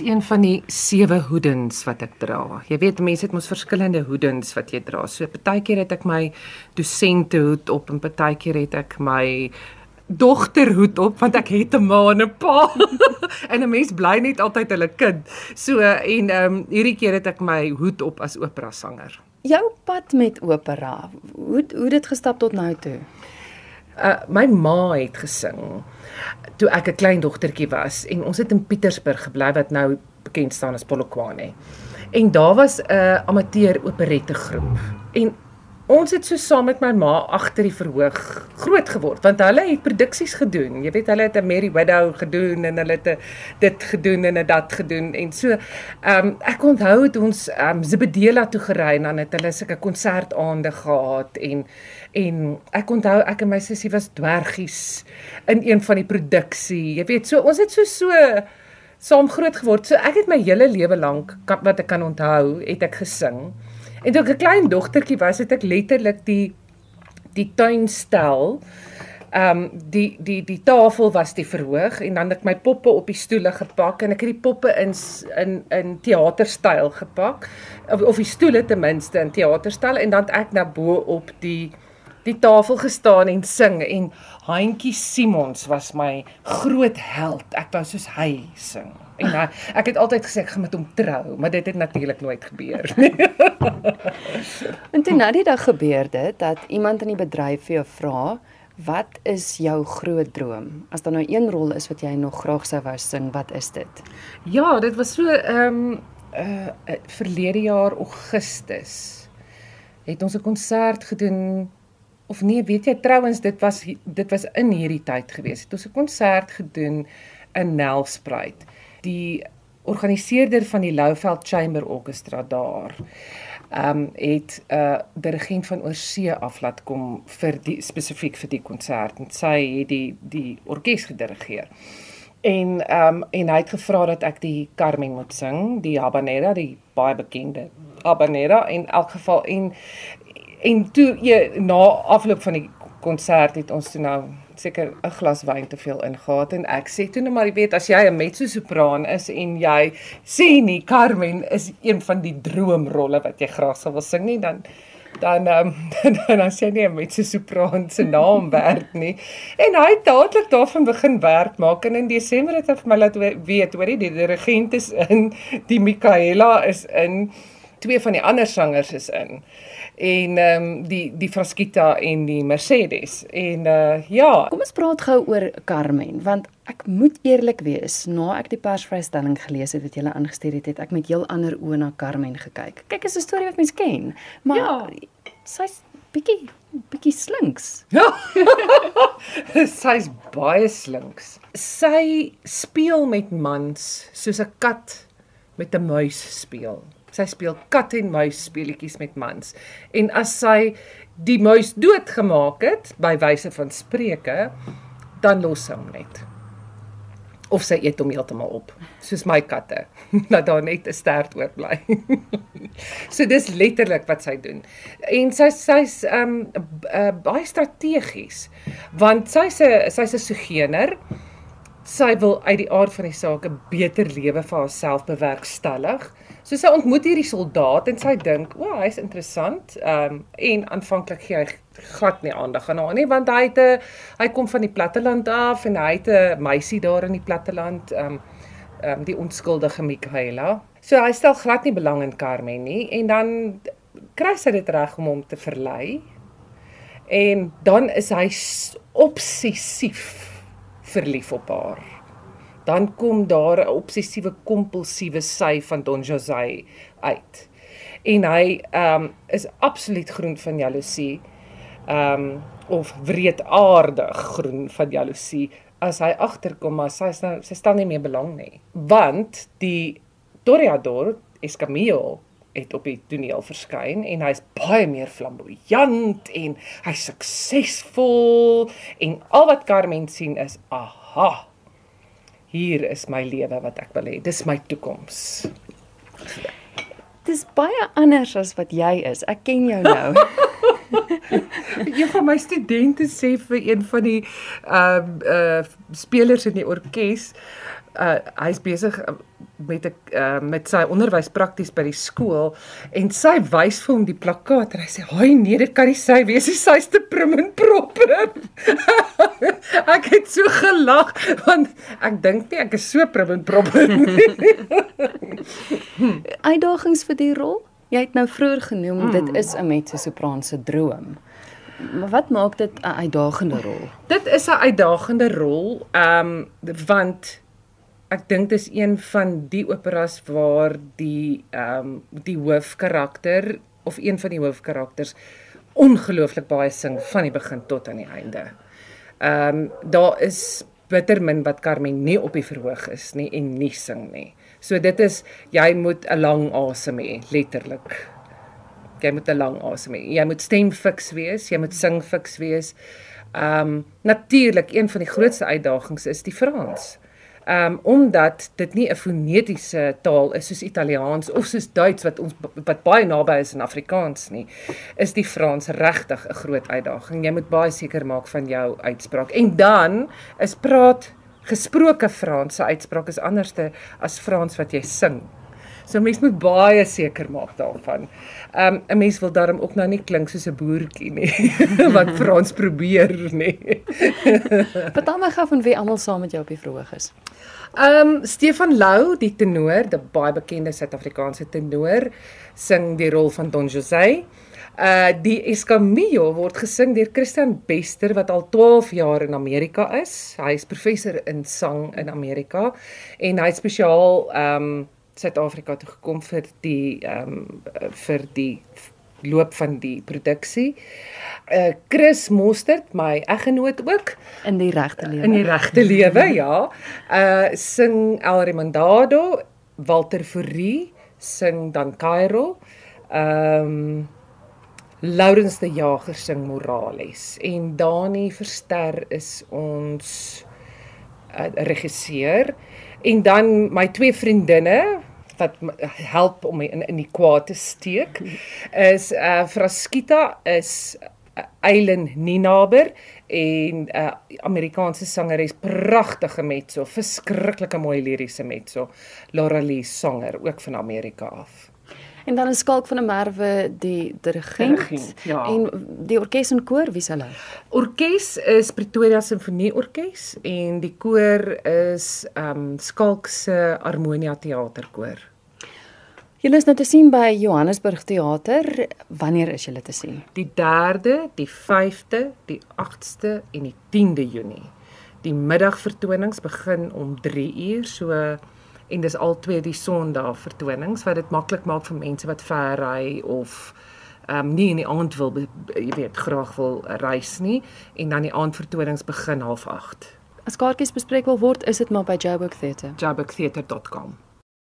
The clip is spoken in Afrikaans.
is een van die sewe hoedens wat ek dra. Jy weet mense het mos verskillende hoedens wat jy dra. So partykeer het ek my dosentehoed op en partykeer het ek my dogterhoed op want ek het 'n ma en 'n pa. en 'n mens bly net altyd hulle kind. So en ehm um, hierdie keer het ek my hoed op as opera sanger. Jou pad met opera, hoe hoe dit gestap tot nou toe? Uh my ma het gesing toe ek 'n klein dogtertjie was en ons het in Pietersburg gebly wat nou bekend staan as Polokwane. En daar was 'n amateur operette groep. En ons het so saam met my ma agter die verhoog groot geword want hulle het produksies gedoen. Jy weet hulle het 'n Mary Widow gedoen en hulle het dit gedoen en 'n dat gedoen en so ehm um, ek onthou het ons ehm um, Zebedela toe gery en dan het hulle sulke konsertaande gehad en en ek onthou ek en my sussie was dwergies in een van die produksie. Jy weet so ons het so so saam groot geword. So ek het my hele lewe lank wat ek kan onthou, het ek gesing. En toe ek 'n klein dogtertjie was, het ek letterlik die die tuinstel Ehm um, die die die tafel was die verhoog en dan het ek my poppe op die stoele gepak en ek het die poppe in in in teaterstyl gepak of, of die stoele ten minste in teaterstyl en dan het ek na bo op die die tafel gestaan en sing en Handjie Simons was my groot held. Ek wou soos hy sing. En hy, ek het altyd gesê ek gaan met hom trou, maar dit het natuurlik nooit gebeur nie. en toe nou die dag gebeur dit dat iemand in die bedryf vir jou vra, "Wat is jou groot droom? As daar nou een rol is wat jy nog graag sou wou sing, wat is dit?" Ja, dit was so ehm um, uh verlede jaar Augustus het ons 'n konsert gedoen of nee, weet jy trouens dit was dit was in hierdie tyd gewees. Het ons 'n konsert gedoen in Nelspruit die organiseerder van die Louveld Chamber Orchestra daar ehm um, het 'n uh, dirigent van oorsee af laat kom vir die spesifiek vir die konsert en sy het die die orkes gedirigeer. En ehm um, en hy het gevra dat ek die Carmen moet sing, die habanera, die baie bekende habanera in elk geval en en toe jy na afloop van die konsert het ons toe nou seker 'n glas wyn te veel ingehaat en ek sê toe net maar jy weet as jy 'n mezzo-sopran is en jy sê nie Carmen is een van die droomrolle wat jy graag sou wil sing nie dan dan um, dan as jy nie 'n mezzo-sopran se naam werk nie. En hy het dadelik daarvan begin werk maak en in Desember het hy vir my laat weet hoorie die dirigent is in die Michaela is in twee van die ander sangers is in en ehm um, die die Frasquita en die Mercedes. En uh ja, kom ons praat gou oor Carmen want ek moet eerlik wees, na ek die persvrystelling gelees het wat jy aangestuur het, het ek met heel ander oë na Carmen gekyk. Kyk, is 'n storie wat mens ken, maar ja. sy's bietjie bietjie slinks. Ja. sy's baie slinks. Sy speel met mans soos 'n kat met 'n muis speel. Sy speel kat en muis speletjies met mans. En as sy die muis doodgemaak het by wyse van spreuke, dan los sy hom net. Of sy eet hom heeltemal op, soos my katte, dat daar net 'n stert oorbly. so dis letterlik wat sy doen. En sy sy's um uh, baie strategies want sy's 'n sy's 'n sogeener. Sy wil uit die aard van die saak 'n beter lewe vir haarself bewerkstellig. So sy ontmoet hierdie soldaat en sy dink, "O, hy's interessant." Ehm um, en aanvanklik gee hy glad nie aandag aan haar nie want hy het 'n hy kom van die platteland af en hy het 'n meisie daar in die platteland, ehm um, ehm um, die onskuldige Michaela. So hy stel glad nie belang in Carmen nie en dan kry sy dit reg om hom te verlei. En dan is hy obsessief verlief op haar dan kom daar 'n obsessiewe kompulsiewe sy van Don José uit. En hy ehm um, is absoluut groen van jaloesie. Ehm um, of wreedaardig groen van jaloesie as hy agterkom maar sy nou, sy stel nie meer belang nie. Want die Toreador Escamillo het op die toneel verskyn en hy's baie meer flamboyant en hy's suksesvol en al wat Carmen sien is aha hier is my lewe wat ek wil hê. Dis my toekoms. Dis baie anders as wat jy is. Ek ken jou nou. Een van my studente sê vir een van die ehm uh, uh spelers in die orkes uh hy's besig met 'n uh, met sy onderwys prakties by die skool en sy wys vir hom die plakkaat en hy sê: "Haai nee, dit kan nie sy wees sy's te prim en proper." ek het so gelag want ek dink nie ek is so prim en proper nie. Uitdagings vir die rol? Jy het nou vroeër genoem hmm. dit is 'n mezzo-sopran se droom. Maar wat maak dit 'n uitdagende rol? Dit is 'n uitdagende rol, ehm um, want ek dink dis een van die operas waar die ehm um, die hoofkarakter of een van die hoofkarakters ongelooflik baie sing van die begin tot aan die einde. Ehm um, daar is bitter min wat Carmen nie op die verhoog is nie en nie sing nie. So dit is jy moet 'n lang asem hê, letterlik. Jy moet 'n lang asem hê. Jy moet stem fiks wees, jy moet sing fiks wees. Ehm um, natuurlik een van die grootste uitdagings is die Frans um, omdat dit nie 'n fonetiese taal is soos Italiaans of soos Duits wat ons wat baie naby is aan Afrikaans nie, is die Frans regtig 'n groot uitdaging. Jy moet baie seker maak van jou uitspraak. En dan is praat gesproke Frans se uitspraak is anderste as Frans wat jy sing. So mens moet baie seker maak daarvan. Um 'n mens wil daarom ook nou nie klink soos 'n boertjie nie wat Frans probeer nie. Vertel my gou van wie almal saam met jou op die verhoog is. Um Stefan Lou, die tenor, die baie bekende Suid-Afrikaanse tenor, sing die rol van Don José. Uh die Escamillo word gesing deur Christian Bester wat al 12 jaar in Amerika is. Hy is professor in sang in Amerika en hy spesiaal um Suid-Afrika toe gekom vir die ehm um, vir die loop van die produksie. Uh Chris Mostert, my eggenoot ook in die regte lewe. In die regte lewe, ja. Uh sing El Remondado, Walter Fourie sing dan Cairo. Ehm um, Laurens de Jager sing Morales en Dani Verster is ons uh, regisseur en dan my twee vriendinne wat help om my in in die kwaad te steek is uh Fraskita is uh, Eilen Ninaber en 'n uh, Amerikaanse sangeres pragtige mezzo verskriklike mooi liriese mezzo. Laura Lee sanger ook van Amerika af En dan is Skalk van der Merwe die dirigent ja. en die orkes en koor wie se hulle? Orkes is Pretoria Sinfonieorkes en die koor is ehm um, Skalk se Harmonia Theaterkoor. Julle is nou te sien by Johannesburg Theater. Wanneer is julle te sien? Die 3de, die 5de, die 8ste en die 10de Junie. Die middagvertonings begin om 3 uur, so en dis al twee die Sondag vertonings wat dit maklik maak vir mense wat ver ry of ehm um, nie in die aand wil jy weet graag wil reis nie en dan die aandvertonings begin 08:30. As kaartjies bespreek wil word, is dit maar by Joburg Theatre. joburgtheatre.com.